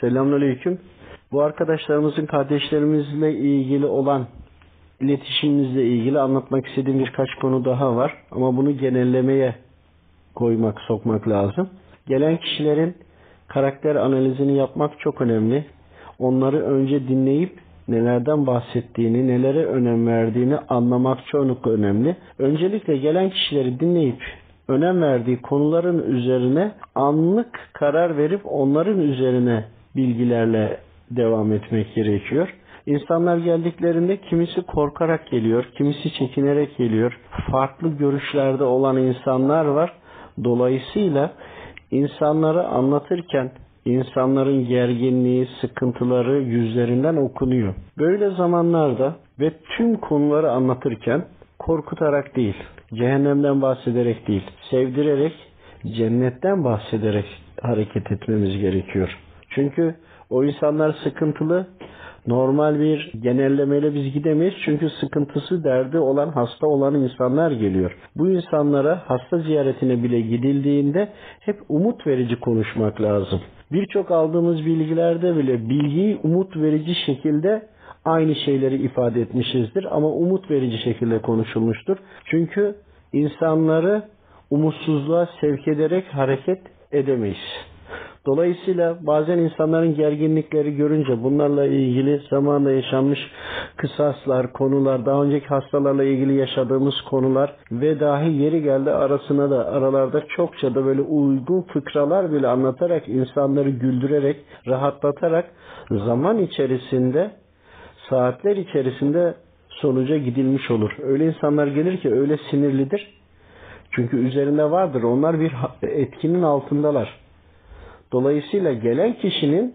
Selamünaleyküm. Bu arkadaşlarımızın kardeşlerimizle ilgili olan iletişimimizle ilgili anlatmak istediğim birkaç konu daha var. Ama bunu genellemeye koymak, sokmak lazım. Gelen kişilerin karakter analizini yapmak çok önemli. Onları önce dinleyip nelerden bahsettiğini, nelere önem verdiğini anlamak çok önemli. Öncelikle gelen kişileri dinleyip önem verdiği konuların üzerine anlık karar verip onların üzerine bilgilerle devam etmek gerekiyor. İnsanlar geldiklerinde kimisi korkarak geliyor, kimisi çekinerek geliyor. Farklı görüşlerde olan insanlar var. Dolayısıyla insanları anlatırken insanların gerginliği, sıkıntıları yüzlerinden okunuyor. Böyle zamanlarda ve tüm konuları anlatırken korkutarak değil, cehennemden bahsederek değil, sevdirerek, cennetten bahsederek hareket etmemiz gerekiyor. Çünkü o insanlar sıkıntılı, normal bir genellemeyle biz gidemeyiz. Çünkü sıkıntısı, derdi olan, hasta olan insanlar geliyor. Bu insanlara hasta ziyaretine bile gidildiğinde hep umut verici konuşmak lazım. Birçok aldığımız bilgilerde bile bilgiyi umut verici şekilde aynı şeyleri ifade etmişizdir ama umut verici şekilde konuşulmuştur. Çünkü insanları umutsuzluğa sevk ederek hareket edemeyiz. Dolayısıyla bazen insanların gerginlikleri görünce bunlarla ilgili zamanla yaşanmış kısaslar, konular, daha önceki hastalarla ilgili yaşadığımız konular ve dahi yeri geldi arasına da aralarda çokça da böyle uygun fıkralar bile anlatarak insanları güldürerek, rahatlatarak zaman içerisinde saatler içerisinde sonuca gidilmiş olur. Öyle insanlar gelir ki öyle sinirlidir. Çünkü üzerinde vardır. Onlar bir etkinin altındalar. Dolayısıyla gelen kişinin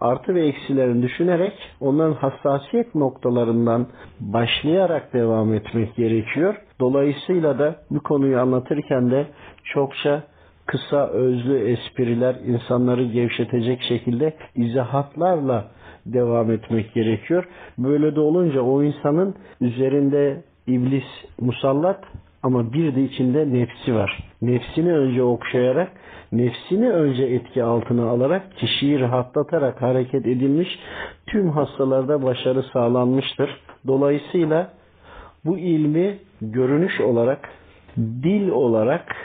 artı ve eksilerini düşünerek onların hassasiyet noktalarından başlayarak devam etmek gerekiyor. Dolayısıyla da bu konuyu anlatırken de çokça kısa özlü espriler insanları gevşetecek şekilde izahatlarla devam etmek gerekiyor. Böyle de olunca o insanın üzerinde iblis musallat ama bir de içinde nefsi var. Nefsini önce okşayarak, nefsini önce etki altına alarak, kişiyi rahatlatarak hareket edilmiş, tüm hastalarda başarı sağlanmıştır. Dolayısıyla bu ilmi görünüş olarak, dil olarak,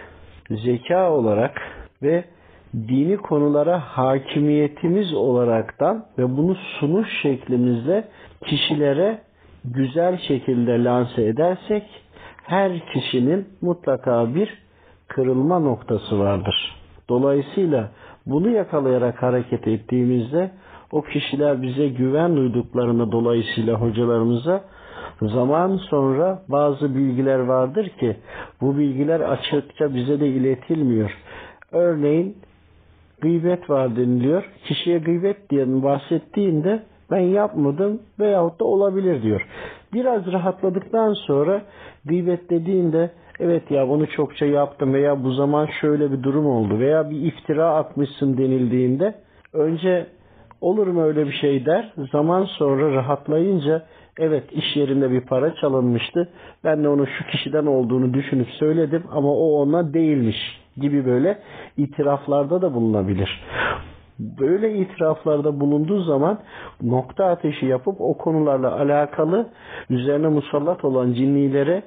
zeka olarak ve dini konulara hakimiyetimiz olaraktan ve bunu sunuş şeklimizle kişilere güzel şekilde lanse edersek her kişinin mutlaka bir kırılma noktası vardır. Dolayısıyla bunu yakalayarak hareket ettiğimizde o kişiler bize güven duyduklarını dolayısıyla hocalarımıza zaman sonra bazı bilgiler vardır ki bu bilgiler açıkça bize de iletilmiyor. Örneğin gıybet var deniliyor. Kişiye gıybet diye bahsettiğinde ben yapmadım veyahut da olabilir diyor. Biraz rahatladıktan sonra gıybet dediğinde evet ya bunu çokça yaptım veya bu zaman şöyle bir durum oldu veya bir iftira atmışsın denildiğinde önce olur mu öyle bir şey der. Zaman sonra rahatlayınca evet iş yerinde bir para çalınmıştı. Ben de onu şu kişiden olduğunu düşünüp söyledim ama o ona değilmiş gibi böyle itiraflarda da bulunabilir. Böyle itiraflarda bulunduğu zaman nokta ateşi yapıp o konularla alakalı üzerine musallat olan cinnilere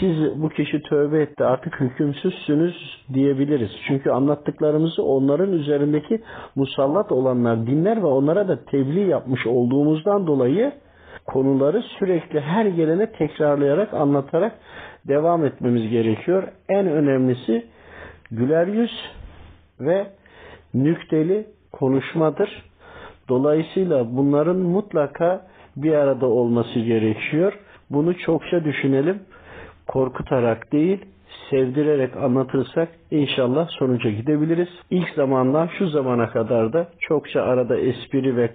siz bu kişi tövbe etti artık hükümsüzsünüz diyebiliriz. Çünkü anlattıklarımızı onların üzerindeki musallat olanlar dinler ve onlara da tebliğ yapmış olduğumuzdan dolayı konuları sürekli her gelene tekrarlayarak anlatarak devam etmemiz gerekiyor. En önemlisi güler yüz ve nükteli konuşmadır. Dolayısıyla bunların mutlaka bir arada olması gerekiyor. Bunu çokça düşünelim. Korkutarak değil, sevdirerek anlatırsak inşallah sonuca gidebiliriz. İlk zamandan şu zamana kadar da çokça arada espri ve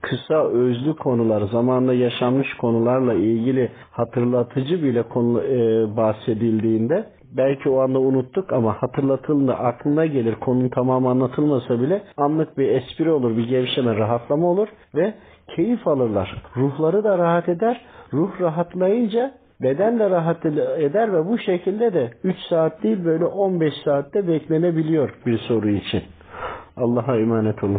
kısa özlü konular, zamanla yaşanmış konularla ilgili hatırlatıcı bile konu e, bahsedildiğinde belki o anda unuttuk ama hatırlatıldığında aklına gelir konunun tamamı anlatılmasa bile anlık bir espri olur, bir gevşeme, rahatlama olur ve keyif alırlar. Ruhları da rahat eder. Ruh rahatlayınca beden de rahat eder ve bu şekilde de 3 saat değil böyle 15 saatte beklenebiliyor bir soru için. Allah'a emanet olun.